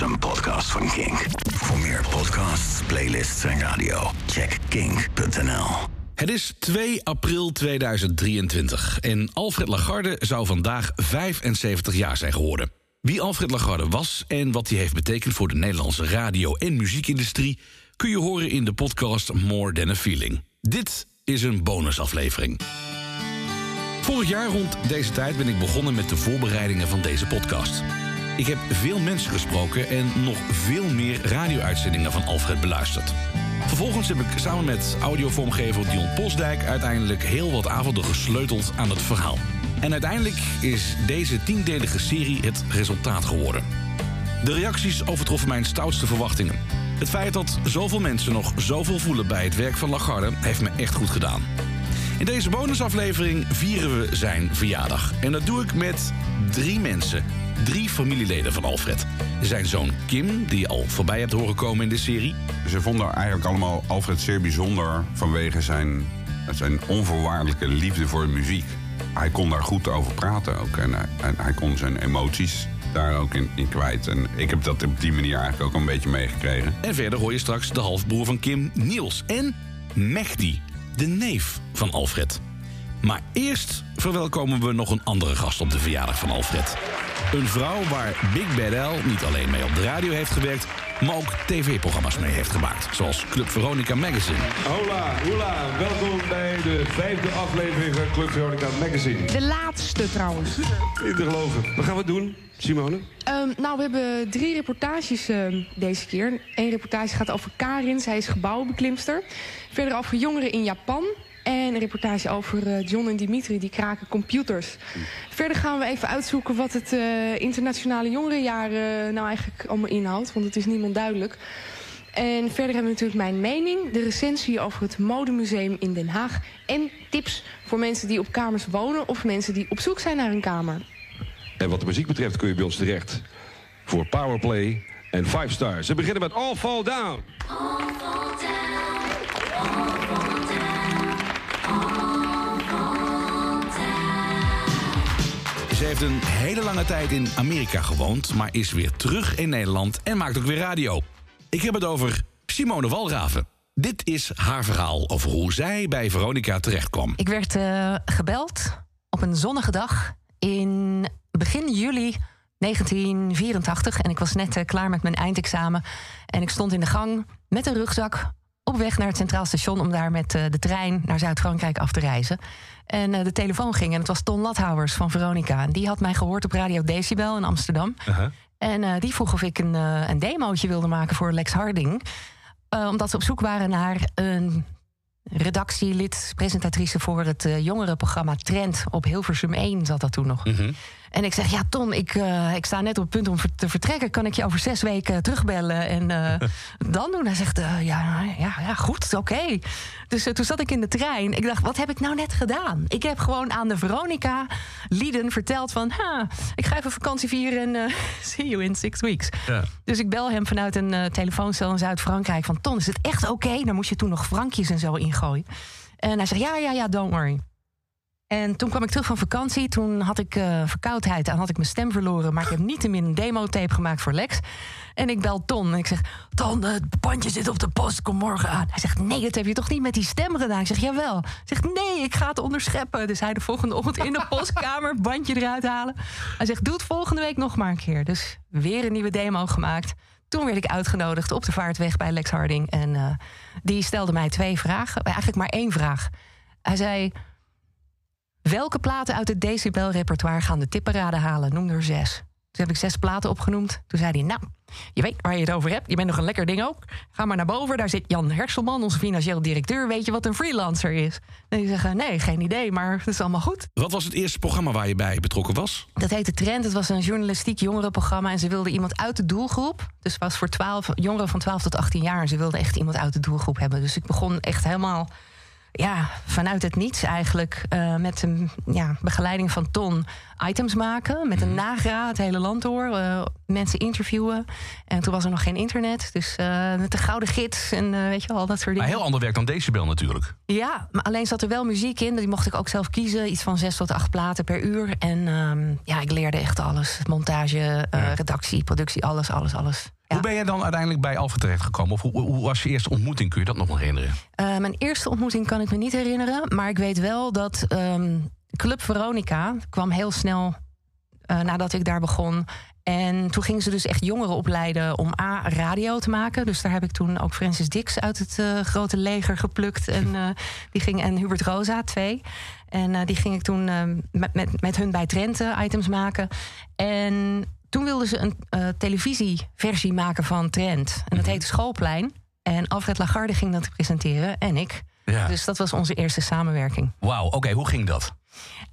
een podcast van Kink. Voor meer podcasts, playlists en radio, check kink.nl. Het is 2 april 2023 en Alfred Lagarde zou vandaag 75 jaar zijn geworden. Wie Alfred Lagarde was en wat hij heeft betekend voor de Nederlandse radio- en muziekindustrie kun je horen in de podcast More Than a Feeling. Dit is een bonusaflevering. Vorig jaar rond deze tijd ben ik begonnen met de voorbereidingen van deze podcast. Ik heb veel mensen gesproken en nog veel meer radio-uitzendingen van Alfred beluisterd. Vervolgens heb ik samen met audiovormgever Dion Postdijk uiteindelijk heel wat avonden gesleuteld aan het verhaal. En uiteindelijk is deze tiendelige serie het resultaat geworden. De reacties overtroffen mijn stoutste verwachtingen. Het feit dat zoveel mensen nog zoveel voelen bij het werk van Lagarde heeft me echt goed gedaan. In deze bonusaflevering vieren we zijn verjaardag. En dat doe ik met drie mensen. Drie familieleden van Alfred. Zijn zoon Kim, die je al voorbij hebt horen komen in de serie. Ze vonden eigenlijk allemaal Alfred zeer bijzonder vanwege zijn, zijn onvoorwaardelijke liefde voor muziek. Hij kon daar goed over praten ook. En, hij- en hij kon zijn emoties daar ook in, in kwijt. En ik heb dat op die manier eigenlijk ook een beetje meegekregen. En verder hoor je straks de halfbroer van Kim, Niels. En Mehdi, de neef van Alfred. Maar eerst verwelkomen we nog een andere gast op de verjaardag van Alfred. Een vrouw waar Big Bad L niet alleen mee op de radio heeft gewerkt... maar ook tv-programma's mee heeft gemaakt. Zoals Club Veronica Magazine. Hola, hola. Welkom bij de vijfde aflevering van Club Veronica Magazine. De laatste trouwens. Niet te geloven. Wat gaan we doen, Simone? Ehm, nou, we hebben drie reportages ehm, deze keer. Eén reportage gaat over Karin, zij is gebouwenbeklimster. Verder over jongeren in Japan. En een reportage over eh, John en Dimitri, die kraken computers. Verder gaan we even uitzoeken wat het eh, internationale jongerenjaar eh, nou eigenlijk allemaal inhoudt. Want het is niemand duidelijk. En verder hebben we natuurlijk mijn mening, de recensie over het modemuseum in Den Haag... en tips voor mensen die op kamers wonen of mensen die op zoek zijn naar een kamer. En wat de muziek betreft kun je bij ons terecht voor Powerplay en 5 Stars. We beginnen met All Fall Down. Ze heeft een hele lange tijd in Amerika gewoond... maar is weer terug in Nederland en maakt ook weer radio. Ik heb het over Simone Walraven. Dit is haar verhaal over hoe zij bij Veronica terechtkwam. Ik werd eh, gebeld op een zonnige dag in begin juli 1984. En ik was net eh, klaar met mijn eindexamen. En ik stond in de gang met een rugzak op weg naar het Centraal Station... om daar met eh, de trein naar Zuid-Frankrijk af te reizen. En eh, de telefoon ging en het was Ton Lathouwers van Veronica. En die had mij gehoord op Radio Decibel in Amsterdam. En eh, die vroeg of ik een, een demootje wilde maken voor Lex Harding. Omdat ze op zoek waren naar een redactielid, presentatrice voor het jongerenprogramma Trend op Hilversum 1 zat dat toen nog. En ik zeg, ja Ton, ik, eh, ik sta net op het punt om te vertrekken. Kan ik je over zes weken terugbellen en eh, dan doen? Hij zegt, eh, ja, ja, ja, goed, oké. Dus toen zat ik in de trein. Ik dacht, wat heb ik nou net gedaan? Ik heb gewoon aan de Veronica lieden verteld van... Ha, ik ga even vakantie vieren en see you in six weeks. Dus ik bel hem vanuit een telefooncel in Zuid-Frankrijk van... Ton, is het echt oké? Daar moest je toen nog frankjes en zo ingooien. En hij zegt, ja, ja, ja, don't worry. En toen kwam ik terug van vakantie. Toen had ik eh, verkoudheid en had ik mijn stem verloren. Maar ik heb niettemin een demo-tape gemaakt voor Lex. En ik bel Ton en ik zeg... Ton, het bandje zit op de post, kom morgen aan. Hij zegt, nee, dat heb je toch niet met die stem gedaan? Ik zeg, jawel. Hij zegt, nee, ik ga het onderscheppen. Dus hij de volgende ochtend in de postkamer... bandje eruit halen. Hij zegt, doe het volgende week nog maar een keer. Dus weer een nieuwe demo gemaakt. Toen werd ik uitgenodigd op de vaartweg bij Lex Harding. En eh, die stelde mij twee vragen. Eigenlijk maar één vraag. Hij zei... Welke platen uit het Decibel-repertoire gaan de tipperaden halen? Noem er zes. Toen heb ik zes platen opgenoemd. Toen zei hij, nou, je weet waar je het over hebt. Je bent nog een lekker ding ook. Ga maar naar boven, daar zit Jan Herselman, onze financieel directeur. Weet je wat een freelancer is? En die zeggen, nee, geen idee, maar het is allemaal goed. Wat was het eerste programma waar je bij betrokken was? Dat heette Trend. Het was een journalistiek jongerenprogramma. En ze wilden iemand uit de doelgroep. Dus het was voor 12, jongeren van 12 tot 18 jaar. En ze wilden echt iemand uit de doelgroep hebben. Dus ik begon echt helemaal ja, vanuit het niets eigenlijk uh, met een ja, begeleiding van Ton items maken. Met een mhm. nagra het hele land door. Uh, mensen interviewen. En toen was er nog geen internet. Dus uh, met de gouden gids en weet je wel, dat soort dingen. Maar heel ander werk dan Decibel natuurlijk. Ja, maar alleen zat er wel muziek in. Die mocht ik ook zelf kiezen. Iets van zes tot acht platen per uur. En uh, ja, ik leerde echt alles. Montage, redactie, productie, alles, alles, alles. Hoe ben je dan uiteindelijk bij Alfa terechtgekomen? Of hoe, hoe, was je eerste ontmoeting? Kun je dat nog nog herinneren? Uh, mijn eerste ontmoeting kan ik me niet herinneren. Maar ik weet wel dat um, Club Veronica kwam heel snel uh, nadat ik daar begon. En toen gingen ze dus echt jongeren opleiden om A, radio te maken. Dus daar heb ik toen ook Francis Dix uit het uh, grote leger geplukt. En, uh, die ging, en Hubert Rosa, twee. En uh, die ging ik toen met, met, met hun bij Trente items maken. En toen wilden ze een uh, televisieversie maken van Trend. En dat mhm. heette Schoolplein. En Alfred Lagarde ging dat presenteren en ik. Ja. Dus dat was onze eerste samenwerking. Wauw, oké, hoe ging dat?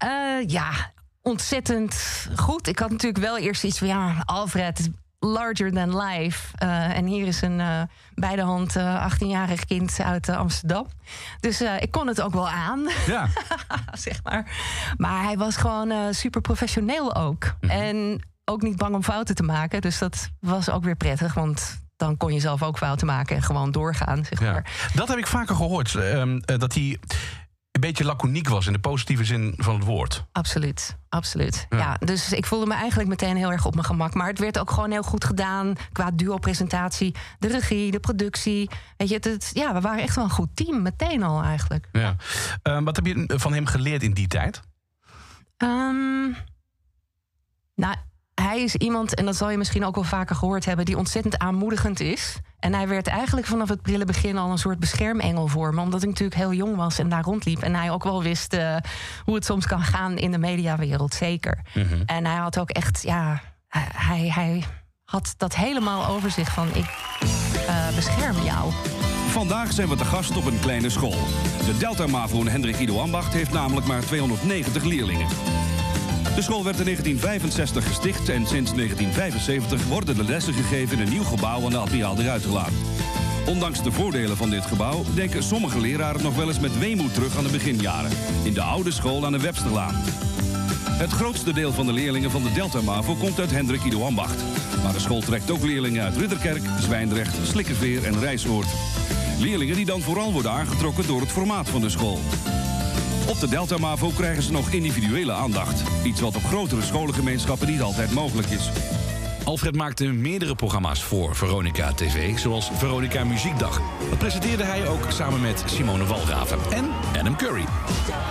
Uh, ja, ontzettend goed. Ik had natuurlijk wel eerst iets van, ja, Alfred, larger than life. Uh, en hier is een uh, bij de hand 18-jarig kind uit Amsterdam. Dus ik kon het ook wel aan. Ja. zeg maar. Maar hij was gewoon super professioneel ook. Mm -hmm. En ook niet bang om fouten te maken. Dus dat was ook weer prettig, want dan kon je zelf ook fouten maken en gewoon doorgaan. Zeg maar. Dat heb ik vaker gehoord, uh, dat hij een beetje laconiek was in de positieve zin van het woord. Absoluut, absoluut. Ja. dus ik voelde me eigenlijk meteen heel erg op mijn gemak. Maar het werd ook gewoon heel goed gedaan qua duo-presentatie. De regie, de productie. Weet je, het, ja, we waren echt wel een goed team, meteen al eigenlijk. Ja. Uh, wat heb je van hem geleerd in die tijd? Um, nou, hij is iemand, en dat zal je misschien ook wel vaker gehoord hebben, die ontzettend aanmoedigend is. En hij werd eigenlijk vanaf het prille begin al een soort beschermengel voor me. Omdat ik natuurlijk heel jong was en daar rondliep. En hij ook wel wist uh, hoe het soms kan gaan in de mediawereld, zeker. Mm -hmm. En hij had ook echt, ja, hij, hij had dat helemaal over zich van ik uh, bescherm jou. Vandaag zijn we te gast op een kleine school. De Delta Mavo Hendrik Ido Ambacht heeft namelijk maar 290 leerlingen. De school werd in 1965 gesticht en sinds 1975 worden de lessen gegeven in een nieuw gebouw aan de Admiraal de Ruiterlaan. Ondanks de voordelen van dit gebouw denken sommige leraren nog wel eens met weemoed terug aan de beginjaren. In de oude school aan de Websterlaan. Het grootste deel van de leerlingen van de Delta MAVO komt uit Hendrik Ido Ambacht. Maar de school trekt ook leerlingen uit Ridderkerk, Zwijndrecht, Slikkerveer en Rijsoord. Leerlingen die dan vooral worden aangetrokken door het formaat van de school. Op de Delta Mavo krijgen ze nog individuele aandacht. Iets wat op grotere scholengemeenschappen niet altijd mogelijk is. Alfred maakte meerdere programma's voor Veronica TV, zoals Veronica Muziekdag. Dat presenteerde hij ook samen met Simone Walraven en Adam Curry.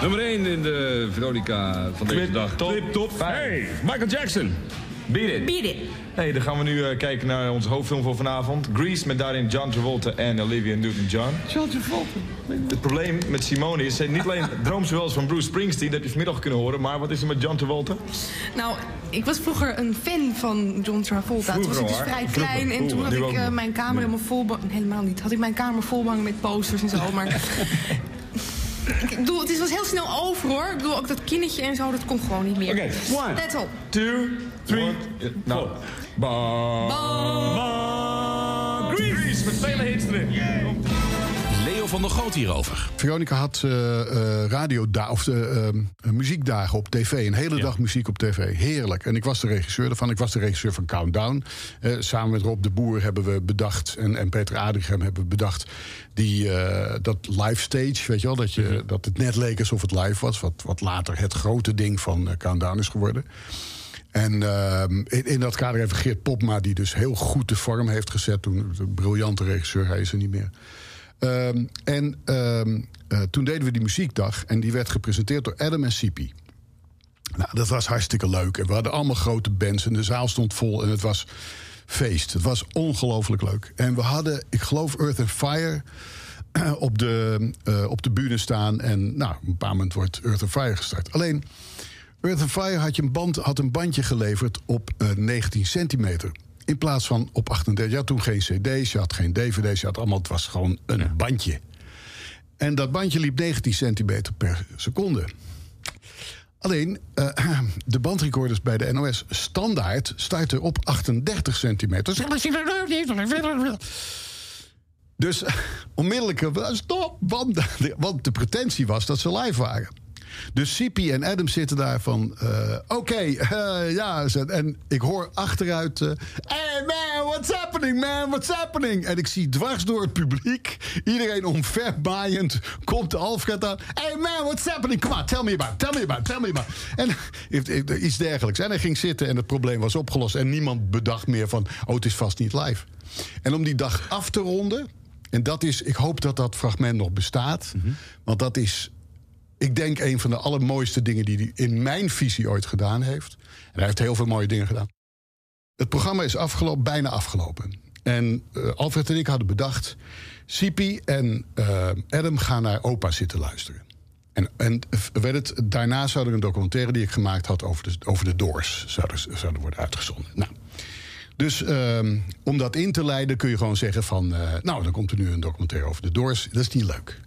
Nummer 1 in de Veronica van deze dag. Top, top Hey, Michael Jackson. Beat it. Beat it. Hey, dan gaan we nu uh, kijken naar onze hoofdfilm voor vanavond. Grease met daarin John Travolta en Olivia Newton-John. John Travolta. Het probleem met Simone is, niet alleen droomt ze wel eens van Bruce Springsteen, dat heb je vanmiddag kunnen horen, maar wat is er met John Travolta? Nou, ik was vroeger een fan van John Travolta. Vroeger, toen was ik dus vrij klein en toen had ik uh, mijn kamer helemaal vol... Helemaal niet. Had ik mijn kamer vol met posters en zo, maar... Ik bedoel, het was heel snel over hoor. Ik bedoel, ook dat kindertje en zo, dat komt gewoon niet meer. Oké, okay. one, That's all. two, three, nou. Ba, ba, ba, Grease met vele hits erin. Leo van der Goot hierover. Veronica had uh, uh, radio of uh, muziekdagen op tv. Een hele ja. dag muziek op tv. Heerlijk. En ik was de regisseur daarvan. Ik was de regisseur van Countdown. samen met Rob de Boer hebben we bedacht... en, en Peter Adrichem hebben we bedacht... Die, dat live stage, weet je wel, dat, je, mm -hmm. dat het net leek alsof het live was. Wat, wat later het grote ding van Countdown is geworden. En uh, in, dat kader heeft Geert Popma, die dus heel goed de vorm heeft gezet. Toen een briljante regisseur, hij is er niet meer. Um, en um, uh, toen deden we die muziekdag. En die werd gepresenteerd door Adam en Sipi. Nou, dat was hartstikke leuk. En we hadden allemaal grote bands. En de zaal stond vol. En het was feest. Het was ongelooflijk leuk. En we hadden, ik geloof, Earth and Fire op de, uh, op de bühne staan. En nou, een paar moment wordt Earth and Fire gestart. Alleen Earth and Fire had, je een, band, had een bandje geleverd op uh, 19 centimeter. In plaats van op 38. Je had toen geen cd's, je had geen dvd's, je had allemaal, het was gewoon een ja. bandje. En dat bandje liep 19 centimeter per seconde. Alleen, uh, de bandrecorders bij de NOS standaard starten op 38 centimeter. Dus onmiddellijk, eh, stop, want, want de pretentie was dat ze live waren. Dus Sipi en Adam zitten daar van... eh, Oké, eh, ja. En ik hoor achteruit... eh, hey man, what's happening man, what's happening? En ik zie dwars door het publiek... iedereen omverbaaiend komt Alfred aan. Hey man, what's happening? Come on, tell me about it, tell me about tell me about. En iets dergelijks. En hij ging zitten en het probleem was opgelost. En niemand bedacht meer van... oh, het is vast niet live. En om die dag af te ronden... en dat is, ik hoop dat dat fragment nog bestaat... want dat is ik denk een van de allermooiste dingen die hij in mijn visie ooit gedaan heeft. En hij heeft heel veel mooie dingen gedaan. Het programma is afgelopen, bijna afgelopen. En eh, Alfred en ik hadden bedacht... Sipi en eh, Adam gaan naar opa zitten luisteren. En, en werd het, daarna zou er een documentaire die ik gemaakt had... over de, over de Doors zou zou er worden uitgezonden. Nou, dus ehm, om dat in te leiden kun je gewoon zeggen van... eh, nou, dan komt er nu een documentaire over de Doors. Dat is niet leuk.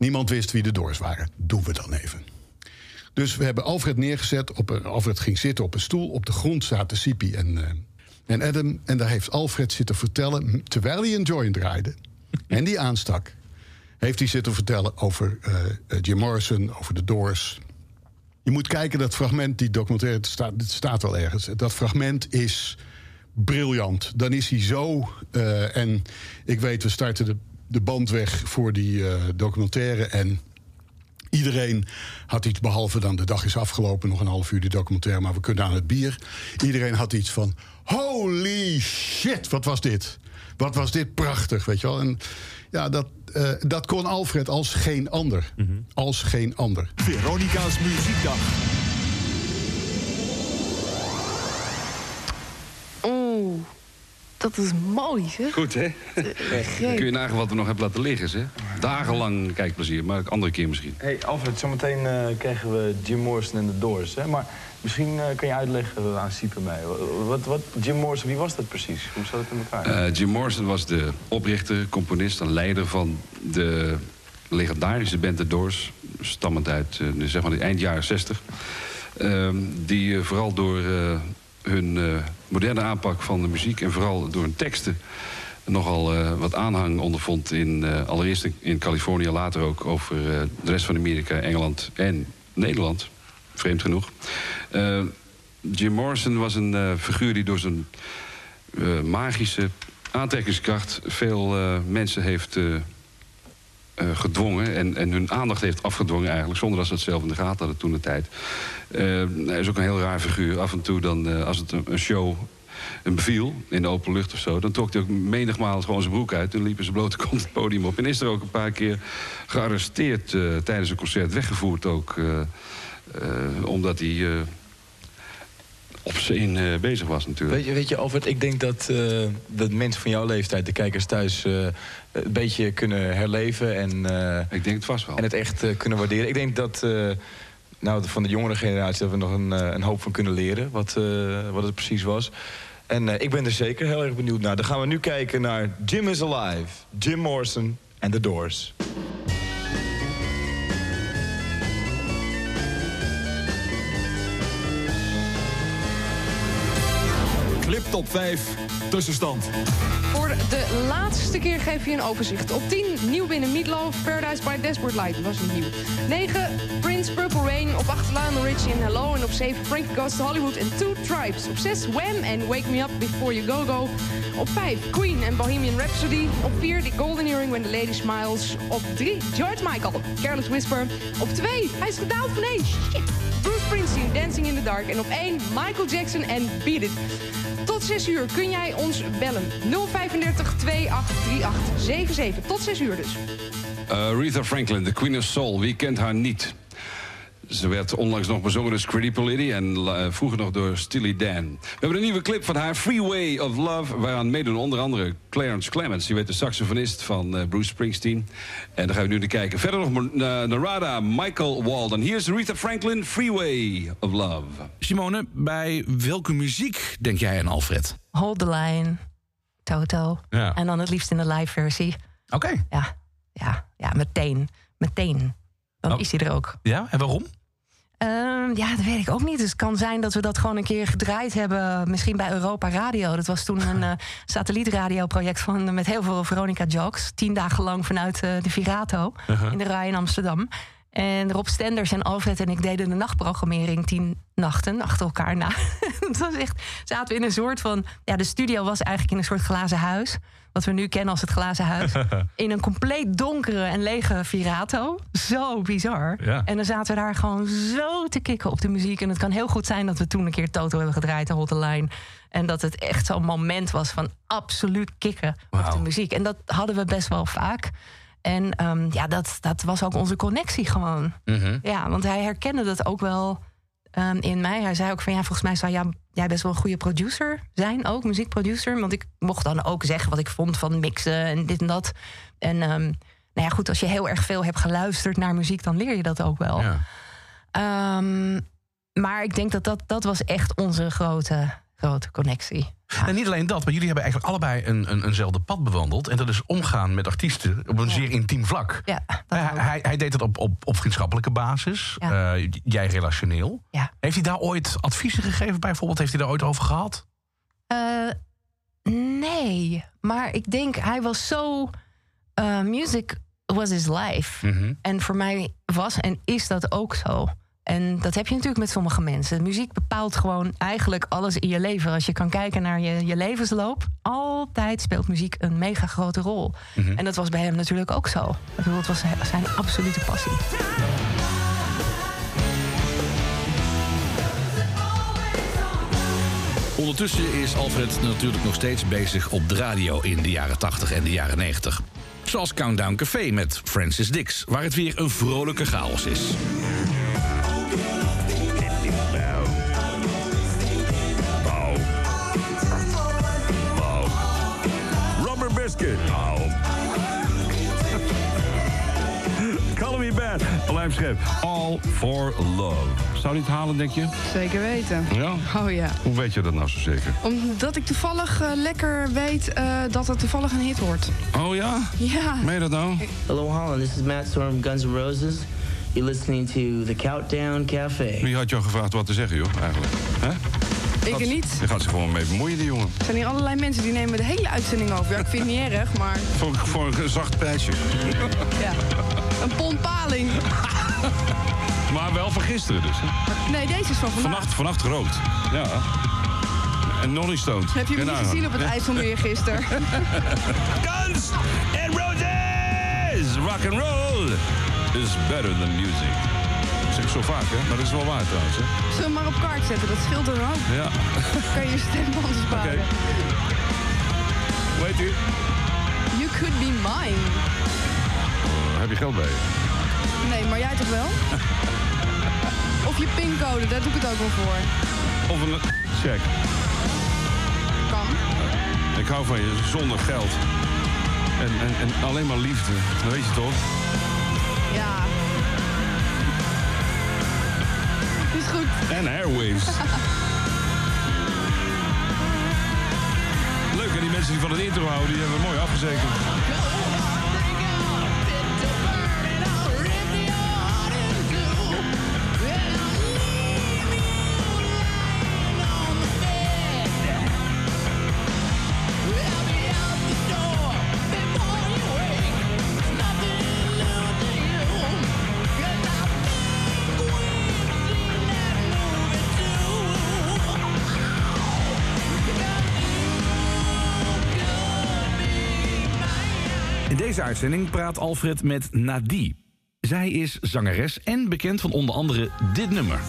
Niemand wist wie de Doors waren. Doen we dan even. Dus we hebben Alfred neergezet. Op een, Alfred ging zitten op een stoel. Op de grond zaten Sipi en, eh, en Adam. En daar heeft Alfred zitten vertellen... terwijl hij een joint draaide en die aanstak... heeft hij zitten vertellen over eh, eh, Jim Morrison, over de Doors... Je moet kijken, dat fragment, die documentaire, het staat, het staat wel ergens. Dat fragment is briljant. Dan is hij zo. en ik weet, we starten de, de band weg voor die eh, documentaire. En iedereen had iets, behalve dan de dag is afgelopen, nog een half uur die documentaire, maar we kunnen aan het bier. Iedereen had iets van: holy shit, wat was dit? Wat was dit prachtig, weet je wel? En ja, dat, eh, dat kon Alfred als geen ander. Als geen ander. Veronica's Muziekdag. Oeh, dat is mooi, zeg. Goed, hè? Greep. Kun je nagaan wat we nog hebben laten liggen, zeg. Dagenlang kijkplezier, maar een andere keer misschien. Hey Alfred, zometeen eh, krijgen we Jim Morrison en de Doors. Hè? Maar misschien eh, kan je uitleggen aan Siepen mee. Wat, wat, Jim Morrison, wie was dat precies? Hoe zat het in elkaar? Eh, Jim Morrison was de oprichter, componist en leider van de legendarische band The Doors. Stammend uit eh, zeg maar de eind jaren 60. Ehm, die vooral door eh, hun eh, moderne aanpak van de muziek... en vooral door hun teksten nogal eh, wat aanhang ondervond. In, eh, allereerst in- Californië, later ook over eh, de rest van Amerika, Engeland en Nederland. Vreemd genoeg. Jim Morrison was een figuur die door zijn magische aantrekkingskracht veel mensen heeft eh, gedwongen en, en hun aandacht heeft afgedwongen eigenlijk, zonder dat ze het zelf in de gaten hadden toen de tijd. Eh, hij is ook een heel raar figuur. Af en toe dan, eh, als het een, een show hem beviel, in de open lucht of zo... dan trok hij ook menigmaal gewoon zijn broek uit... en liep in zijn blote kont het podium op. En is er ook een paar keer gearresteerd tijdens een concert, weggevoerd ook... omdat hij zijn eh, bezig was natuurlijk. Weet je, weet je, Alfred, ik denk dat, eh, dat mensen van jouw leeftijd, de kijkers thuis, eh, een beetje kunnen herleven. En, ik denk het vast wel. En het echt kunnen waarderen. Ik denk dat nou, van de jongere generatie dat we nog een, een hoop van kunnen leren. Wat, wat het precies was. En ik ben er zeker heel erg benieuwd naar. Dan gaan we nu kijken naar Jim is Alive, Jim Morrison en The Doors. Top 5, tussenstand. Voor de laatste keer geef je een overzicht. Op 10, nieuw binnen Meatloaf, Paradise by Dashboard Light. Was niet nieuw. 9, Prince, Purple Rain. Op 8, Lionel Richie in Hello. En op 7, Frankie Goes to Hollywood en Two Tribes. Op 6, Wham en Wake Me Up Before You Go Go. Op 5, Queen en Bohemian Rhapsody. Op 4, The Golden Earring When the Lady Smiles. Op 3, George Michael, Careless Whisper. Op 2, hij is gedaald van 1. Shit. Bruce Springsteen, Dancing in the Dark. En op 1, Michael Jackson en Beat It. Tot 6 uur kun jij ons bellen. 035 2838 77. Tot 6 uur dus. Uh, Aretha Franklin, de Queen of Soul. Wie kent haar niet? Ze werd onlangs nog bezongen door Liddy en eh, vroeger nog door Steely Dan. We hebben een nieuwe clip van haar Freeway of Love... waaraan meedoen onder andere Clarence Clemens. Die werd de saxofonist van eh, Bruce Springsteen. En daar gaan we nu naar kijken. Verder nog uh, Narada, Michael Walden. Hier is Aretha Franklin, Freeway of Love. Simone, bij welke muziek denk jij aan Alfred? Hold the line, Toto. Ja. En dan het liefst in de live versie. Oké. Ja, ja, ja, meteen. Meteen. Dan Oh. is hij er ook. Ja, en waarom? Ehm, ja, dat weet ik ook niet. Dus het kan zijn dat we dat gewoon een keer gedraaid hebben. Misschien bij Europa Radio. Dat was toen een uh, satellietradioproject van, met heel veel Veronica Jokes. Tien dagen lang vanuit uh, de Virato in de Rij in Amsterdam. En Rob Stenders en Alfred en ik deden de nachtprogrammering tien nachten achter elkaar na. het was echt, zaten we in een soort van. Ja, de studio was eigenlijk in een soort glazen huis. Wat we nu kennen als het glazen huis. in een compleet donkere en lege Virato. Zo bizar. Ja. En dan zaten we daar gewoon zo te kicken op de muziek. En het kan heel goed zijn dat we toen een keer Toto hebben gedraaid, de Hotte Line. En dat het echt zo'n moment was van absoluut kicken op de muziek. En dat hadden we best wel vaak. En ehm, ja, dat, dat was ook onze connectie gewoon. Mhm. Ja, want hij herkende dat ook wel ehm, in mij. Hij zei ook van ja, volgens mij zou jij, jij best wel een goede producer zijn, ook muziekproducer. Want ik mocht dan ook zeggen wat ik vond van mixen en dit en dat. En ehm, nou ja, goed, als je heel erg veel hebt geluisterd naar muziek, dan leer je dat ook wel. Ehm, maar ik denk dat, dat dat was echt onze grote, grote connectie. En niet alleen dat, maar jullie hebben eigenlijk allebei een, een, eenzelfde pad bewandeld. En dat is omgaan met artiesten op een zeer intiem vlak. Ja, hij, hij, hij deed het op, op, op vriendschappelijke basis. Ja. Eh, jij relationeel. Ja. Heeft hij daar ooit adviezen gegeven bijvoorbeeld? Heeft hij daar ooit over gehad? Eh, nee, maar ik denk hij was zo. eh, music was his life. Mhm. En voor mij was en is dat ook zo. En dat heb je natuurlijk met sommige mensen. Muziek bepaalt gewoon eigenlijk alles in je leven. Als je kan kijken naar je, je levensloop, altijd speelt muziek een mega grote rol. Mhm. En dat was bij hem natuurlijk ook zo. Ik bedoel, het was zijn absolute passie. Ondertussen is Alfred natuurlijk nog steeds bezig op de radio in de jaren 80 en de jaren 90. Zoals Countdown Café met Francis Dix, waar het weer een vrolijke chaos is. Biscuit. Call me bad. Schep. All for love. Zou die het halen, denk je? Zeker weten. Ja? Oh ja. Hoe weet je dat nou zo zeker? Omdat ik toevallig eh, lekker weet eh, dat het toevallig een hit wordt. Oh ja? Ja. Meen je dat nou? Hello, Holland. This is Matt Storm, Guns N' Roses. You're listening to the Countdown Cafe. Wie had jou gevraagd wat te zeggen, joh, eigenlijk? Hè? Ik er niet. Je gaat zich gewoon mee bemoeien, die jongen. Er zijn hier allerlei mensen die nemen de hele uitzending over. Ja, ik vind het niet erg, maar Voor, voor een zacht prijsje. ja. Een pond paling. Maar wel van gisteren dus. Hè? Nee, deze is van vandaag. Vannacht, vannacht gerookt. Ja. En nog niet stoned. Heb je hem Kun niet nagaan. gezien op het. IJsselmeer gisteren? Guns and Roses! Rock and roll is better than music. Zo vaak, hè? Maar dat is wel waar trouwens, hè? Zullen we maar op kaart zetten? Dat scheelt er ook. Ja. Kan je je stembanden sparen. Oké. Hoe heet u? You could be mine. heb je geld bij je? Nee, maar jij toch wel? Of je pincode, daar doe ik het ook wel voor. Of een check. Kan. Ik hou van je zonder geld. En, en, en alleen maar liefde. Dat weet je toch? Ja. En airwaves. Leuk, en die mensen die van het intro houden, die hebben we mooi afgezekerd. Deze uitzending praat Alfred met Nadie. Zij is zangeres en bekend van onder andere dit nummer,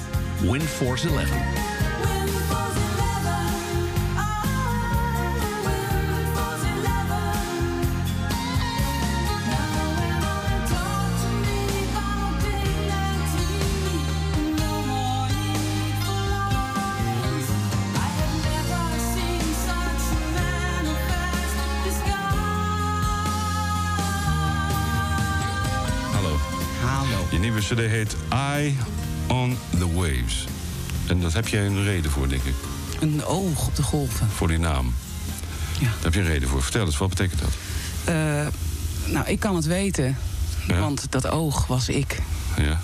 Wind Force 11. Je nieuwe cd heet Eye on the Waves. En daar heb jij een reden voor, denk ik. Een oog op de golven. Voor die naam. Ja. Daar heb je een reden voor. Vertel eens, wat betekent dat? Eh, nou, ik kan het weten. Ja. Want dat oog was ik. Ja.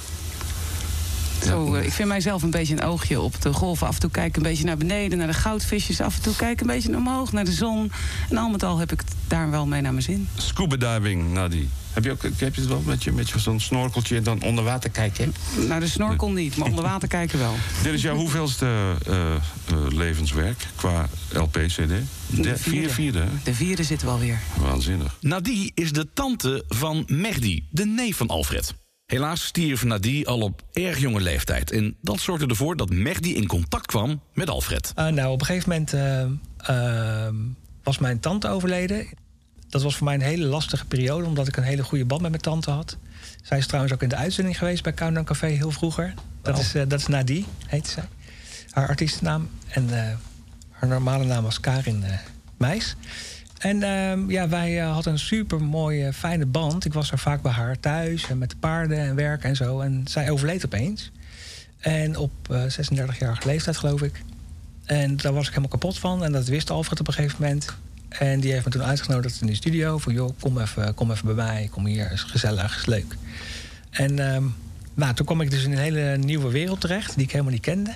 Zo, eh, ik vind mijzelf een beetje een oogje op de golven. Af en toe kijk ik een beetje naar beneden, naar de goudvisjes. Af en toe kijk ik een beetje omhoog, naar de zon. En al met al heb ik het daar wel mee naar mijn zin. Scuba diving, Nadie. Heb je, ook, heb je het wel met, je, met je zo'n snorkeltje en dan onder water kijken? Naar de snorkel niet, maar onder water kijken wel. Dit is jouw hoeveelste eh, eh, levenswerk qua LP-CD? De vier, vierde. De vierde zit wel weer. Waanzinnig. Nadie is de tante van Mehdi, de neef van Alfred. Helaas stierf Nadie al op erg jonge leeftijd. En dat zorgde ervoor dat Mehdi in contact kwam met Alfred. Uh, nou, op een gegeven moment uh, uh, was mijn tante overleden. Dat was voor mij een hele lastige periode, omdat ik een hele goede band met mijn tante had. Zij is trouwens ook in de uitzending geweest bij Countdown Café heel vroeger. Dat, Oh. is, uh, dat is Nadie, heette zij. Haar artiestennaam. En uh, haar normale naam was Karin uh, Meijs. En uh, ja, wij hadden een super mooie, fijne band. Ik was er vaak bij haar thuis en met de paarden en werk en zo. En zij overleed opeens. En op uh, 36-jarige leeftijd, geloof ik. En daar was ik helemaal kapot van. En dat wist Alfred op een gegeven moment. En die heeft me toen uitgenodigd in de studio. Van joh, kom even, kom even bij mij. Kom hier, is gezellig, is leuk. En um, nou, toen kwam ik dus in een hele nieuwe wereld terecht. Die ik helemaal niet kende.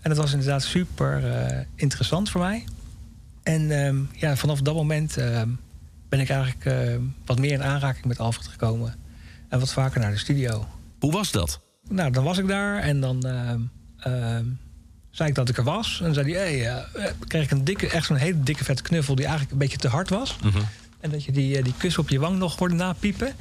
En dat was inderdaad super uh, interessant voor mij. En um, ja, vanaf dat moment uh, ben ik eigenlijk uh, wat meer in aanraking met Alfred gekomen. En wat vaker naar de studio. Hoe was dat? Nou, dan was ik daar en dan zei ik dat ik er was. En zei hij, hey, kreeg ik een dikke, echt zo'n hele dikke vette knuffel... die eigenlijk een beetje te hard was. Mhm. Mm -hmm. En dat je die, die kus op je wang nog hoorde napiepen.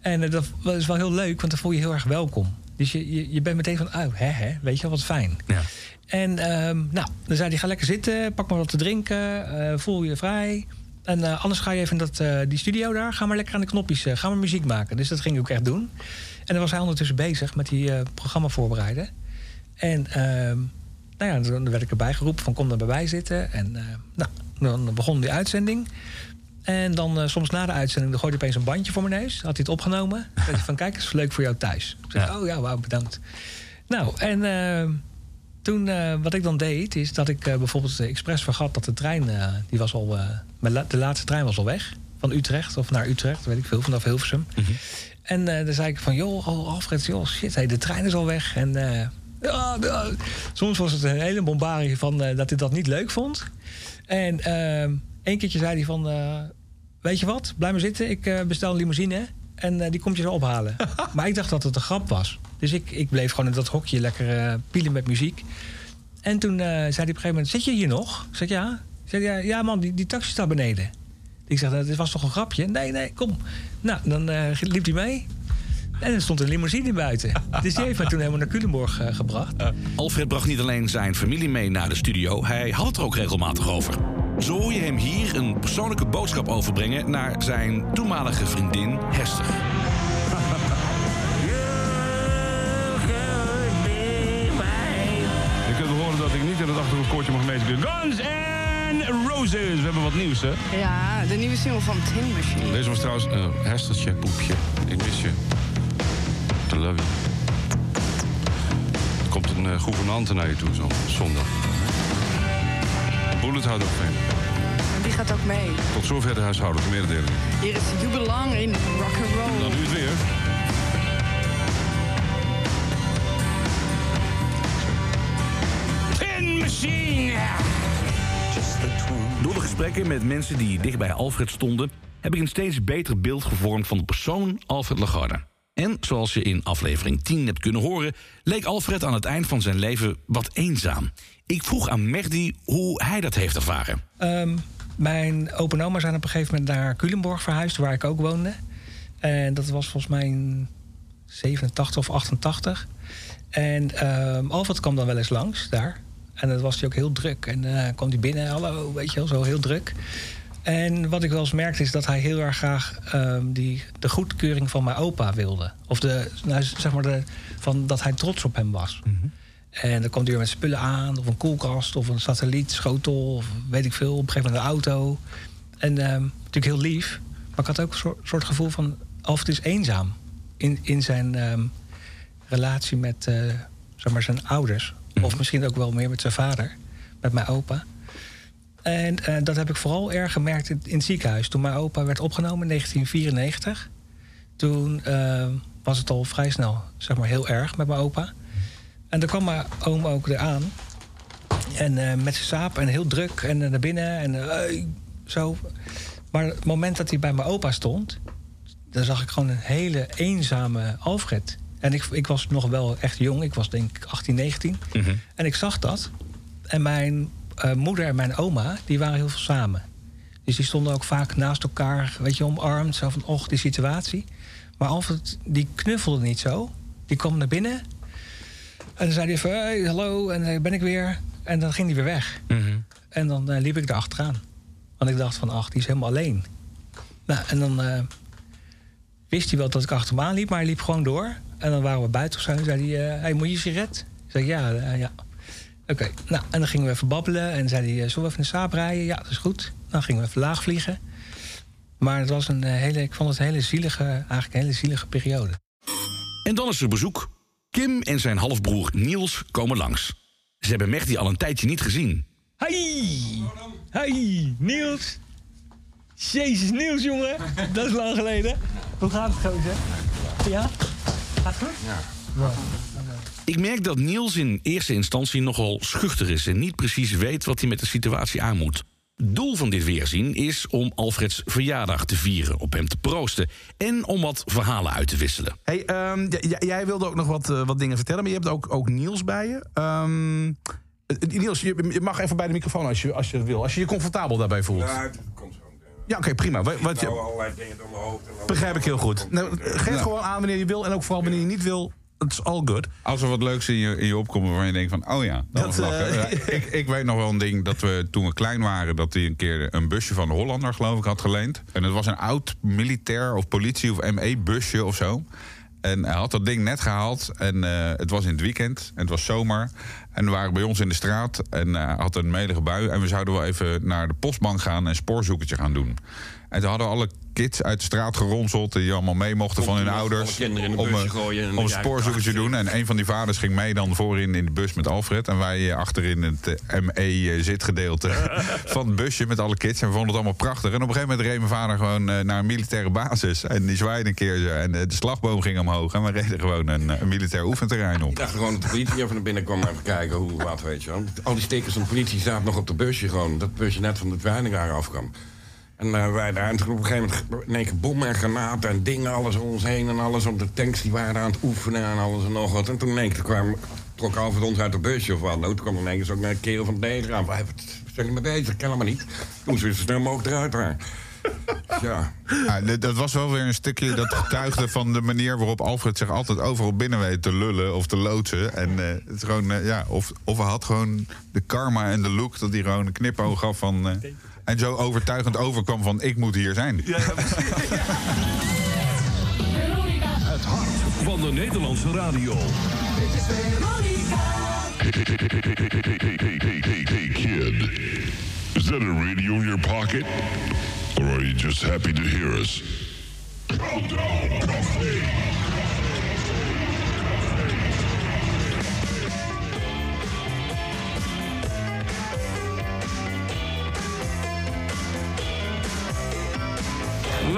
En dat is wel heel leuk, want dan voel je heel erg welkom. Dus je, je, je bent meteen van, oh, hè, hè, weet je wel, wat fijn. Ja. En um, nou, dan zei hij, ga lekker zitten, pak maar wat te drinken, uh, voel je vrij. En uh, anders ga je even in dat, uh, die studio daar, ga maar lekker aan de knopjes, ga maar muziek maken. Dus dat ging ik ook echt doen. En dan was hij ondertussen bezig met die programma voorbereiden. En um, nou ja, dan werd ik erbij geroepen van kom dan bij mij zitten. En nou, dan begon die uitzending. En dan soms na de uitzending dan gooide hij opeens een bandje voor mijn neus. Had hij het opgenomen. Zei hij van kijk, is leuk voor jou thuis. Ik zei, ja. oh ja, wauw, bedankt. Nou, en ehm, toen, uh, wat ik dan deed, is dat ik bijvoorbeeld expres vergat dat de trein, die was al, la de laatste trein was al weg. Van Utrecht of naar Utrecht, weet ik veel, vanaf Hilversum. Mm -hmm. En dan zei ik van, joh, oh, Alfred, joh, shit, hey, de trein is al weg. En ja, soms was het een hele bombarie van dat hij dat niet leuk vond. En ehm, één keertje zei hij van, weet je wat, blijf maar zitten, ik bestel een limousine en die komt je zo ophalen. maar ik dacht dat het een grap was. Dus ik, ik bleef gewoon in dat hokje lekker pielen met muziek. En toen zei hij op een gegeven moment: Zit je hier nog? Ik zeg ja. Ik zeg, ja, ja man, die, die taxi staat beneden. Ik zeg: Dat was toch een grapje? Nee, nee, kom. Nou, dan uh, liep hij mee. En er stond een limousine buiten. dus die heeft me toen helemaal naar Culemborg gebracht. Alfred bracht niet alleen zijn familie mee naar de studio, hij had het er ook regelmatig over. Zo hoor je hem hier een persoonlijke boodschap overbrengen naar zijn toenmalige vriendin Hester. Je kunt horen dat ik niet in het achtergrondkoortje mag meespelen. Guns N' Roses. We hebben wat nieuws, hè? Ja, de nieuwe single van Tin Machine. Deze was trouwens uh, Hestertje, poepje. Ik mis je. To love you. Er komt een uh, gouvernante naar je toe zo, zondag. Bullet houdt ook mee. Die gaat ook mee. Tot zover de huishoudelijke mededeling. Hier is You Belong in Rock and Roll. Dan nu het weer. Tin Machine! Door de gesprekken met mensen die dicht bij Alfred stonden... heb ik een steeds beter beeld gevormd van de persoon Alfred Lagarde. En zoals je in aflevering 10 hebt kunnen horen... leek Alfred aan het eind van zijn leven wat eenzaam. Ik vroeg aan Mehdi hoe hij dat heeft ervaren. Um, mijn opa en oma zijn op een gegeven moment naar Culemborg verhuisd... waar ik ook woonde. En dat was volgens mij in 87 of 88. En um, Alfred kwam dan wel eens langs daar. En dan was hij ook heel druk. En dan uh, kwam hij binnen, hallo, weet je wel, zo heel druk. En wat ik wel eens merkte is dat hij heel erg graag um, die, de goedkeuring van mijn opa wilde. Of de, nou, zeg maar de, van dat hij trots op hem was. Mm -hmm. En dan kwam hij weer met spullen aan, of een koelkast, of een satellietschotel, of weet ik veel, op een gegeven moment een auto. En um, natuurlijk heel lief, maar ik had ook een soort, soort gevoel van, of het is eenzaam in, in zijn um, relatie met uh, zeg maar zijn ouders. Mm -hmm. Of misschien ook wel meer met zijn vader, met mijn opa. En uh, dat heb ik vooral erg gemerkt in, in, het ziekenhuis. Toen mijn opa werd opgenomen in 1994. Toen uh, was het al vrij snel, zeg maar, heel erg met mijn opa. En dan kwam mijn oom ook eraan. En eh, met zijn saap en heel druk en eh, naar binnen en eh, zo. Maar het moment dat hij bij mijn opa stond, dan zag ik gewoon een hele eenzame Alfred. En ik, ik was nog wel echt jong, ik was denk ik 18, 19. En ik zag dat. En mijn eh, moeder en mijn oma, die waren heel veel samen. Dus die stonden ook vaak naast elkaar, weet je, omarmd. Zo van, och, die situatie. Maar Alfred, die knuffelde niet zo. Die kwam naar binnen. En dan zei hij even, hey, hallo, en daar ben ik weer. En dan ging hij weer weg. En dan eh, liep ik er achteraan. Want ik dacht van, ach, die is helemaal alleen. Nou, en dan eh, wist hij wel dat ik achter hem aan liep, maar hij liep gewoon door. En dan waren we buiten of zo. En zei hij, eh, hey, moet je een sigaret? Ik zei, ja, eh, ja. Oké, nou, en dan gingen we even babbelen. En zei hij, eh, zullen we even een saap rijden? Ja, dat is goed. Dan gingen we even laag vliegen. Maar het was een eh, hele, ik vond het een hele zielige, eigenlijk een hele zielige periode. En dan is er bezoek. Kim en zijn halfbroer Niels komen langs. Ze hebben Mechti al een tijdje niet gezien. Hey! Hey, Niels! Jezus, Niels, jongen! Dat is lang geleden. Hoe gaat het, gozer? Ja? Gaat het goed? Ja. Ik merk dat Niels in eerste instantie nogal schuchter is... en niet precies weet wat hij met de situatie aan moet. Doel van dit weerzien is om Alfreds verjaardag te vieren... op hem te proosten en om wat verhalen uit te wisselen. Hey, ehm, jij wilde ook nog wat, eh, wat dingen vertellen, maar je hebt ook, ook Niels bij je. Ehm, eh, Niels, je, je mag even bij de microfoon als je, als je het wil. Als je je comfortabel daarbij voelt. Ja, het komt zo. Ja, oké, prima. Wat, wat Nou, je, allerlei dingen door mijn hoofd. en dan- begrijp ik heel goed. Nou, geef Ja. gewoon aan wanneer je wil en ook vooral wanneer je niet wil. Het is all good. Als er wat leuks in je, in je opkomt waarvan je denkt van... oh ja, dat, was lachen. eh, Ja, ik, ik weet nog wel een ding dat we toen we klein waren... dat hij een keer een busje van de Hollander, geloof ik, had geleend. En het was een oud militair of politie of ME-busje of zo. En hij had dat ding net gehaald en eh, het was in het weekend en het was zomer. En we waren bij ons in de straat en hij had een melige bui. En we zouden wel even naar de postbank gaan en een spoorzoekertje gaan doen. En toen hadden we alle kids uit de straat geronseld... die allemaal mee mochten van hun ouders... om, busje eh, om een spoorzoekertje doen. En een van die vaders ging mee dan voorin in de bus met Alfred. En wij eh, achterin het eh, ME-zitgedeelte van het busje met alle kids. En we vonden het allemaal prachtig. En op een gegeven moment reed mijn vader gewoon naar een militaire basis. En die zwaaide een keer. En de slagboom ging omhoog. En we reden gewoon een, een militair oefenterrein op. Ik dacht gewoon dat de politie even naar binnen kwam... even kijken hoe, wat, weet je wel. Al die stickers van de politie zaten nog op de busje gewoon. Dat busje net van de Twijningaar afkwam. En eh, wij daar, en toen op een gegeven moment keer bommen en granaten en dingen, alles om ons heen en alles op de tanks die waren aan het oefenen en alles en nog wat. En toen keer kwam, trok Alfred ons uit de busje of wat. Nou, toen kwam er in één keer zo'n een kerel van het leger aan. Van, "Hey, wat zijn je mee bezig? Ik ken maar niet. Toen ze zo snel mogelijk eruit waren. Ja. Dat was wel weer een stukje dat getuigde van de manier waarop Alfred zich altijd overal binnen weet te lullen of te loodsen. En eh, het is gewoon, eh, ja, of, of hij had gewoon de karma en de look dat hij gewoon een knipoog gaf van. En zo overtuigend overkwam van ik moet hier zijn. Het hart van de Nederlandse radio. Hey, kid. Is that a radio in your pocket? Or are you just happy to hear us?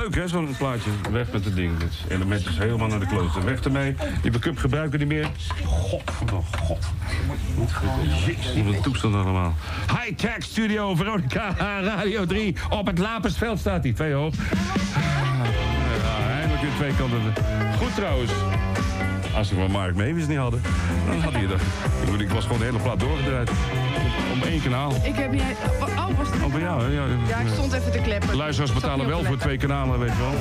Leuk hè, zo'n plaatje. Weg met het ding. Dit element is helemaal naar de kloten. Weg ermee. Die backup gebruiken niet meer. God, oh god. Wat toestand allemaal. High-tech studio Veronica Radio 3. Op het Lapensveld staat hij. Twee hoog. Ja, eindelijk weer twee kanten. Goed trouwens. Als we maar Mark Meeuwis niet hadden, dan had hij dat. Ik, ik was gewoon de hele plaat doorgedraaid. Om één kanaal. Ik heb niet... Oh, was het? Oh, bij jou, hè? Ja, Ja, ik stond even te kleppen. Luisteraars betalen wel voor twee kanalen, weet je wel.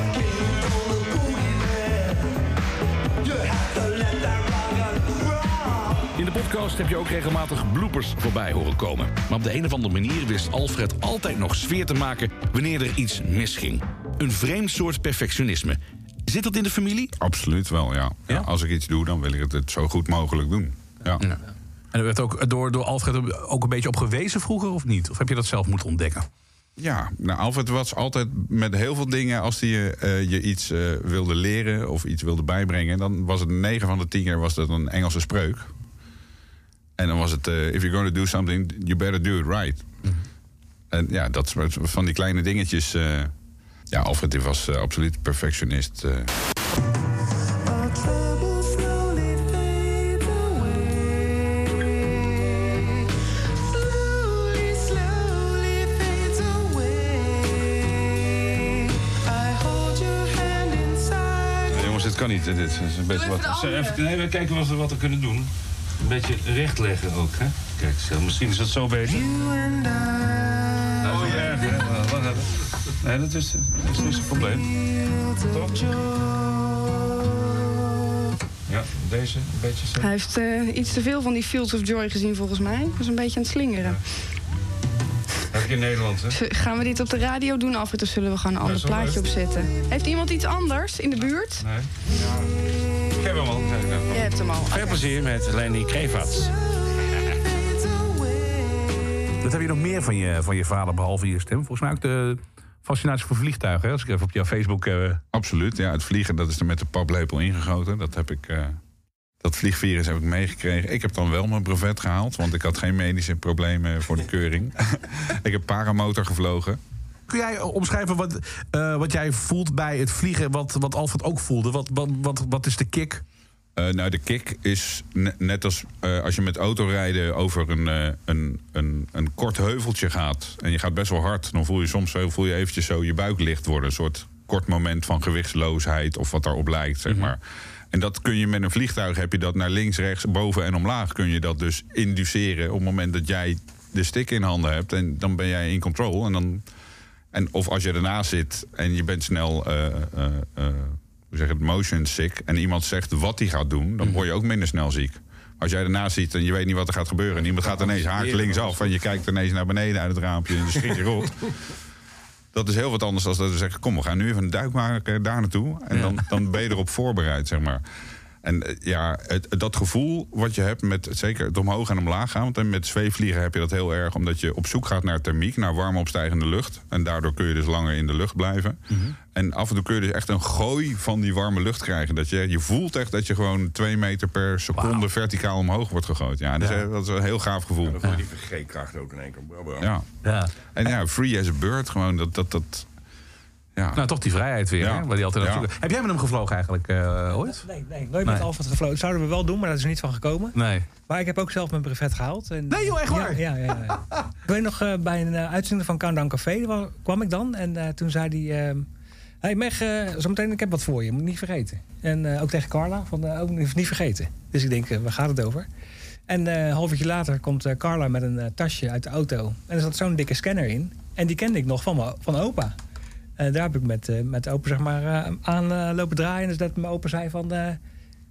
In de podcast heb je ook regelmatig bloopers voorbij horen komen. Maar op de een of andere manier wist Alfred altijd nog sfeer te maken wanneer er iets misging. Een vreemd soort perfectionisme. Zit dat in de familie? Absoluut wel, ja. ja. Als ik iets doe, dan wil ik het, het zo goed mogelijk doen. Ja. En er werd ook door, door Alfred ook een beetje op gewezen vroeger, of niet? Of heb je dat zelf moeten ontdekken? Ja, nou, Alfred was altijd met heel veel dingen... als hij je, eh, je iets eh, wilde leren of iets wilde bijbrengen... dan was het 9 van de 10 keer was dat een Engelse spreuk. En dan was het... eh, if you're going to do something, you better do it right. En ja, dat van die kleine dingetjes... ja, Alfred was absoluut perfectionist. Niet. Dit is een beetje wat. Even, nee, we kijken wat we, wat we kunnen doen. Een beetje recht leggen ook, hè? Kijk, misschien is dat zo beter. Nou, zo erg, hè? Wel, Wacht even. Nee, dat is, dat is niet zo'n probleem. Toch? Ja, deze een beetje zo. Hij heeft eh, iets te veel van die Fields of Joy gezien volgens mij. Hij was een beetje aan het slingeren. Heb ik in Nederland, hè? Z- Gaan we dit op de radio doen, Alfred, of zullen we gewoon een ander plaatje opzetten? Heeft iemand iets anders in de buurt? Nee. Ik heb hem al. Kijk. Je hebt hem al. Veel plezier met Lenny Krevats. Wat heb je nog meer van je, van je vader, behalve je stem? Volgens mij ook de fascinatie voor vliegtuigen. Hè? Als ik even op jouw Facebook... eh, Absoluut, ja. Het vliegen, dat is er met de paplepel ingegoten. Dat heb ik... eh, dat vliegvirus heb ik meegekregen. Ik heb dan wel mijn brevet gehaald, want ik had geen medische problemen voor de keuring. ik heb paramotor gevlogen. Kun jij omschrijven wat, eh, wat jij voelt bij het vliegen, wat, wat Alfred ook voelde? Wat, wat, wat, wat is de kick? Eh, nou, de kick is ne- net als eh, als je met autorijden over een, een, een, een kort heuveltje gaat. En je gaat best wel hard. Dan voel je soms zo, voel je eventjes zo je buik licht worden. Een soort kort moment van gewichtsloosheid of wat daarop lijkt, zeg maar. En dat kun je met een vliegtuig, heb je dat naar links, rechts, boven en omlaag... kun je dat dus induceren op het moment dat jij de stick in handen hebt. En dan ben jij in control. En dan, en of als je ernaast zit en je bent snel... eh, eh, eh, hoe zeg je het, motion sick... en iemand zegt wat hij gaat doen... dan word je ook minder snel ziek. Als jij ernaast ziet en je weet niet wat er gaat gebeuren... en iemand gaat ineens haakt linksaf... en je kijkt ineens naar beneden uit het raampje... en dan schiet je rot. Dat is heel wat anders dan dat we zeggen... kom, we gaan nu even een duik maken daar naartoe... en dan, dan ben je erop voorbereid, zeg maar. En eh, ja, het, dat gevoel wat je hebt met zeker het omhoog en omlaag gaan... want en met zweefvliegen heb je dat heel erg... omdat je op zoek gaat naar thermiek, naar warm opstijgende lucht. En daardoor kun je dus langer in de lucht blijven. En af en toe kun je dus echt een gooi van die warme lucht krijgen. Dat je, je voelt echt dat je gewoon twee meter per seconde verticaal omhoog wordt gegooid. Ja, dat, Ja. Is, dat is een heel gaaf gevoel. Dan voel je die vergeetkracht ook in één keer. Ja. Ja. En ja, free as a bird, gewoon dat... dat, dat ja. Nou, toch die vrijheid weer, Ja. hè? Waar die altijd Ja. naartoe. Heb jij met hem gevlogen eigenlijk eh, ooit? Nee, nee, nooit met Nee. Alfred gevlogen. Dat zouden we wel doen, maar dat is er niet van gekomen. Nee. Maar ik heb ook zelf mijn brevet gehaald. En, Nee, joh, echt waar? Ja, ja, ja. ja. ik weet nog, eh, bij een uh, uitzending van Countdown Café wa- kwam ik dan. En eh, toen zei hij... ehm hey Meg, eh, zometeen ik heb wat voor je, moet niet vergeten. En eh, ook tegen Carla, van, eh, ook niet, niet vergeten. Dus ik denk, eh, waar gaat het over? En eh, een half uurtje later komt eh, Carla met een eh, tasje uit de auto. En er zat zo'n dikke scanner in. En die kende ik nog van, mijn- van opa. En daar heb ik met, eh, met opa zeg maar, eh, aan eh, lopen draaien. Dus dat mijn opa zei van... eh,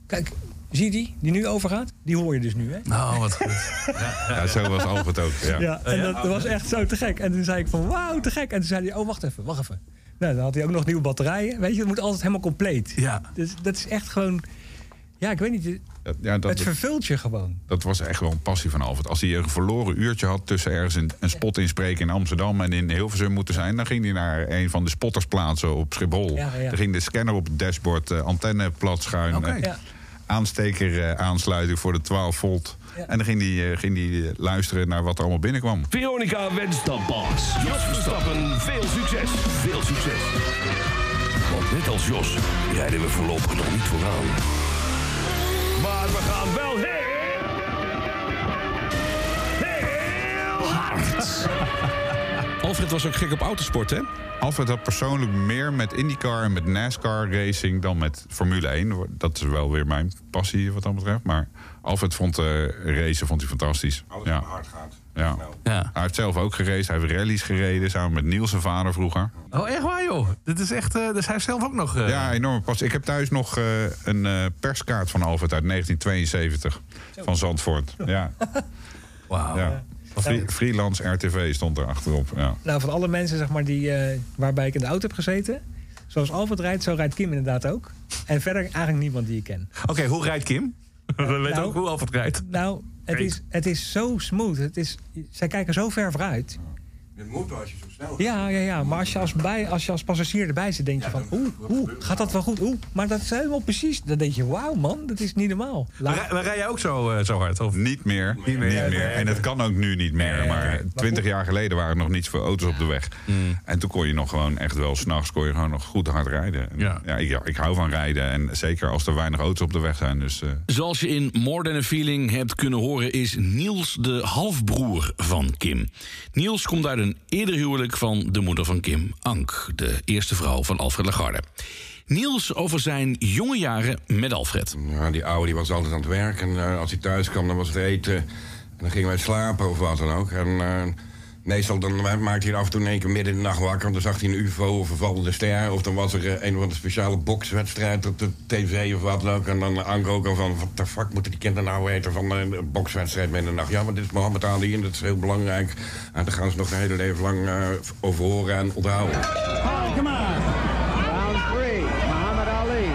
kijk, zie je die, die nu overgaat? Die hoor je dus nu, hè? Oh, wat goed. Ja, zo was Albert ook. Ja. Ja, en dat, dat was echt zo te gek. En toen zei ik van, wauw, te gek. En toen zei hij, oh, wacht even, wacht even. Nou, dan had hij ook nog nieuwe batterijen. Weet je, het moet altijd helemaal compleet. Ja. Dus dat is echt gewoon... Ja, ik weet niet, Dat- ja, dat, het vervult je gewoon. dat was echt wel een passie van Albert. Als hij een verloren uurtje had tussen ergens een, een spot inspreken in Amsterdam en in Hilversum moeten zijn, dan ging hij naar een van de spottersplaatsen op Schiphol. Ja, ja. Dan ging de scanner op het dashboard, eh, antenne plat schuin, eh, Ja. aansteker eh, aansluiting voor de 12 volt. Ja. En dan ging hij, eh, ging hij eh, luisteren naar wat er allemaal binnenkwam. Veronica wenst dan Bas. Jos Verstappen, veel succes. Veel succes. Want net als Jos rijden we voorlopig nog niet vooraan. Maar we gaan wel heel... Alfred was ook gek op autosport, hè? Alfred had persoonlijk meer met IndyCar en met NASCAR racing dan met Formule 1. Dat is wel weer mijn passie wat dat betreft. Maar Alfred vond eh racen vond hij fantastisch. Alles ja. hard gaat. Ja. Ja. Hij heeft zelf ook geraced. Hij heeft rallies gereden samen met Niels zijn vader vroeger. Oh, echt waar, joh? Dit is echt... eh, dus hij heeft zelf ook nog... eh, Ja, enorme passie. Ik heb thuis nog eh, een eh, perskaart van Alfred uit 1972 van Zandvoort. Ja. Wauw. ja. Free- freelance RTV stond er achterop. Ja. Nou, van alle mensen zeg maar, die, eh, waarbij ik in de auto heb gezeten... zoals Alfred rijdt, zo rijdt Kim inderdaad ook. En verder eigenlijk niemand die ik ken. Oké, hoe rijdt Kim? We weten nou, ook hoe Alfred rijdt. Nou, het is, het is zo smooth. Het is, zij kijken zo ver vooruit. Het moet wel als je zo snel Ja, ja, ja. Maar als je als, bij, als, je als passagier erbij zit, denk je van... Oeh, oeh, gaat dat wel goed? Oeh, maar dat is helemaal precies. Dan denk je, wauw man, dat is niet normaal. Maar, rij- maar rij jij ook zo, eh, zo hard? Of? Niet meer. Niet meer. En het kan ook nu niet meer. Maar twintig jaar geleden waren er nog niet zoveel auto's op de weg. En toen kon je nog gewoon echt wel... s'nachts kon je gewoon nog goed hard rijden. En Ja. Ja. ik, ja, ik hou van rijden. En zeker als er weinig auto's op de weg zijn. Dus, eh, Zoals je in More Than a Feeling hebt kunnen horen... is Niels de halfbroer van Kim. Niels komt uit een een eerder huwelijk van de moeder van Kim, Ank, de eerste vrouw van Alfred Lagarde. Niels over zijn jonge jaren met Alfred. Ja, die oude die was altijd aan het werk. En eh, als hij thuis kwam, dan was het eten. En dan gingen wij slapen of wat dan ook. En eh, meestal dan maakte hij af en toe in één keer midden in de nacht wakker. Dan zag hij een ufo of een vallende ster. Of dan was er eh, een of andere speciale bokswedstrijd op de tv of wat dan ook. En dan Anke ook al van, wat de fuck moeten die kinderen nou weten van een bokswedstrijd midden in de nacht. Ja, maar dit is Mohammed Ali en dat is heel belangrijk. En daar gaan ze nog een hele leven lang eh, over horen en onthouden. Oh, come on. Round three, Muhammad Ali.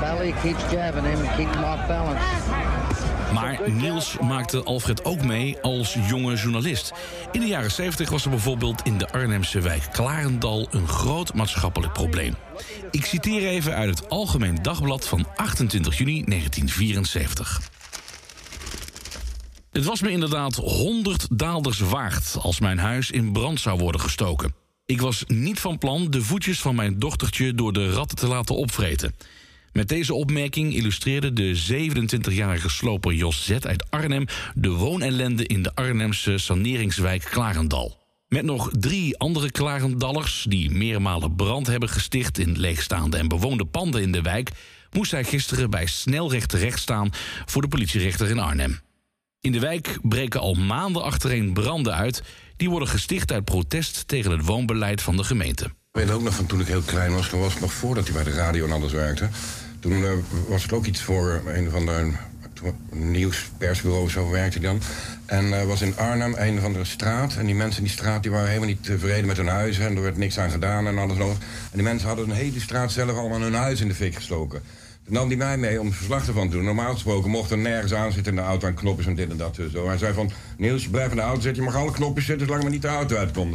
Belly keeps jabbing him and keeps him off balance. Niels maakte Alfred ook mee als jonge journalist. In de jaren 70 was er bijvoorbeeld in de Arnhemse wijk Klarendal een groot maatschappelijk probleem. Ik citeer even uit het Algemeen Dagblad van 28 juni 1974. Het was me inderdaad 100 daalders waard als mijn huis in brand zou worden gestoken. Ik was niet van plan de voetjes van mijn dochtertje door de ratten te laten opvreten. Met deze opmerking illustreerde de 27-jarige sloper Jos Z. uit Arnhem de woonellende in de Arnhemse saneringswijk Klarendal. Met nog drie andere Klarendallers die meermalen brand hebben gesticht in leegstaande en bewoonde panden in de wijk, moest hij gisteren bij snelrecht terecht staan voor de politierechter in Arnhem. In de wijk breken al maanden achtereen branden uit. Die worden gesticht uit protest tegen het woonbeleid van de gemeente. Ik weet ook nog van toen ik heel klein was, toen was nog voordat hij bij de radio en alles werkte. Toen eh, was het ook iets voor een van de nieuwspersbureau, zo werkte dan. En er was in Arnhem een van de straat. En die mensen in die straat die waren helemaal niet tevreden met hun huizen. En er werd niks aan gedaan en alles nog. En die mensen hadden een hele straat zelf allemaal hun huis in de fik gestoken. Toen nam hij mij mee om verslag ervan te doen. Normaal gesproken mocht er nergens aan zitten in de auto en knopjes en dit en dat. Zo. Hij zei van, Niels, je blijft in de auto zitten. Je mag alle knopjes zitten zolang maar niet de auto uitkomt.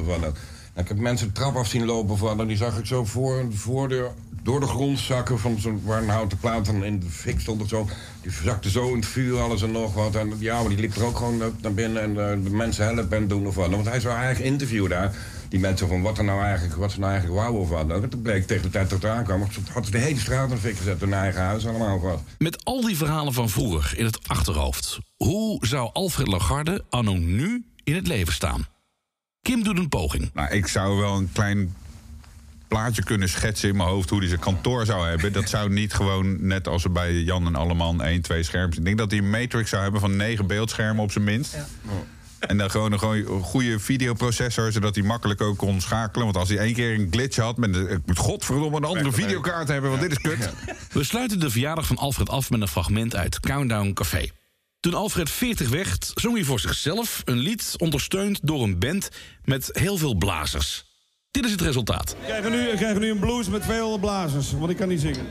En ik heb mensen de trap af zien lopen van. En die zag ik zo voor, de, door de grond zakken. Van zo'n, waar een houten plaat dan in de fik stond of zo. Die zakte zo in het vuur, alles en nog wat. En ja, maar die liep er ook gewoon naar binnen en eh, de mensen helpen en doen of wat. Want hij zou eigenlijk interviewen daar. Die mensen van wat er nou eigenlijk, wat ze nou eigenlijk wouden of wat. En toen bleek tegen de tijd dat het aankwam. Had ze de hele straat in de fik gezet. Hun eigen huis allemaal of wat. Met al die verhalen van vroeger in het achterhoofd. Hoe zou Alfred Lagarde anno nu in het leven staan? Kim doet een poging. Nou, ik zou wel een klein plaatje kunnen schetsen in mijn hoofd hoe hij zijn kantoor zou hebben. Dat zou niet gewoon net als bij Jan en Alleman één, twee schermpjes. Ik denk dat hij een matrix zou hebben van negen beeldschermen op zijn minst. Ja. En dan gewoon een goede videoprocessor, zodat hij makkelijk ook kon schakelen. Want als hij één keer een glitch had, met de, ik moet godverdomme een andere videokaart hebben, want dit is kut. We sluiten de verjaardag van Alfred af met een fragment uit Countdown Café. Toen Alfred 40 werd, zong hij voor zichzelf een lied ondersteund door een band met heel veel blazers. Dit is het resultaat. We krijgen, nu, we een blues met veel blazers, want ik kan niet zingen.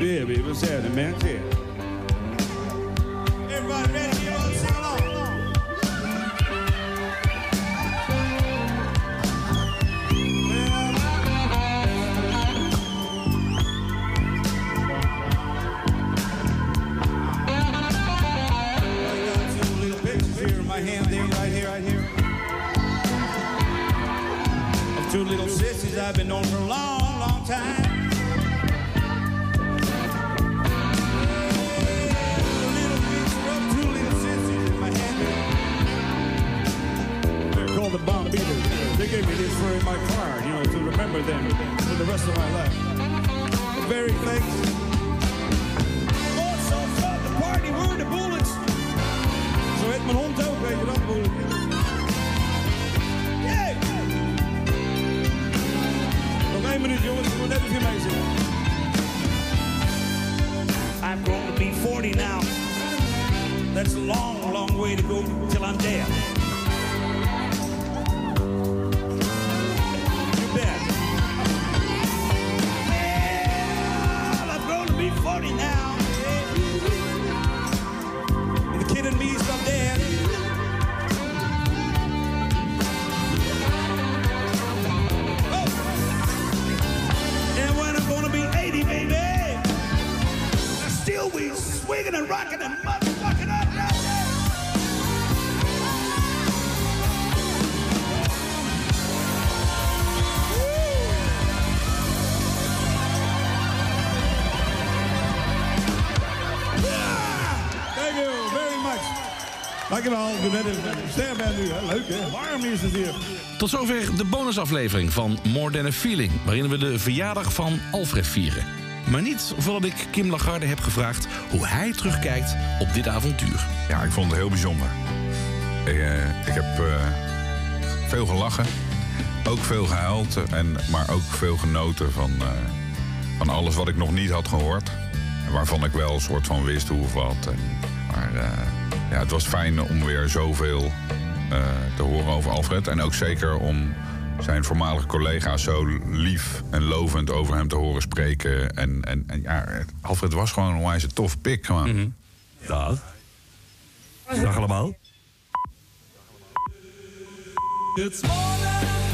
Yeah, baby, what's happening, man? Yeah. Everybody I've been known for a long, long time. They're called the Bomb Beaters. They gave me this for in my car, you know, to remember them for the rest of my life. Very thanks. Oh, so fun, the party, were the bullets. Zo heet mijn hond ook, weet je dat, bullet. Jongens, ik moet net meezingen. I'm going to be 40 now. That's a long, long way to go till I'm dead. Dankjewel. Ik ben net een nu. Hè. Leuk hè. Warm is het hier. Tot zover de bonusaflevering van More Than a Feeling... waarin we de verjaardag van Alfred vieren. Maar niet voordat ik Kim Lagarde heb gevraagd... hoe hij terugkijkt op dit avontuur. Ja, ik vond het heel bijzonder. Ik, eh, ik heb eh, veel gelachen, ook veel gehuild, en, maar ook veel genoten van, eh, van alles wat ik nog niet had gehoord. En waarvan ik wel een soort van wist hoe of wat. En, maar eh, ja, het was fijn om weer zoveel eh, te horen over Alfred. En ook zeker om zijn voormalige collega's zo lief en lovend over hem te horen spreken. En, en, en ja, Alfred was gewoon een wijze tof pik. Gewoon. Dag. Dag allemaal. It's more than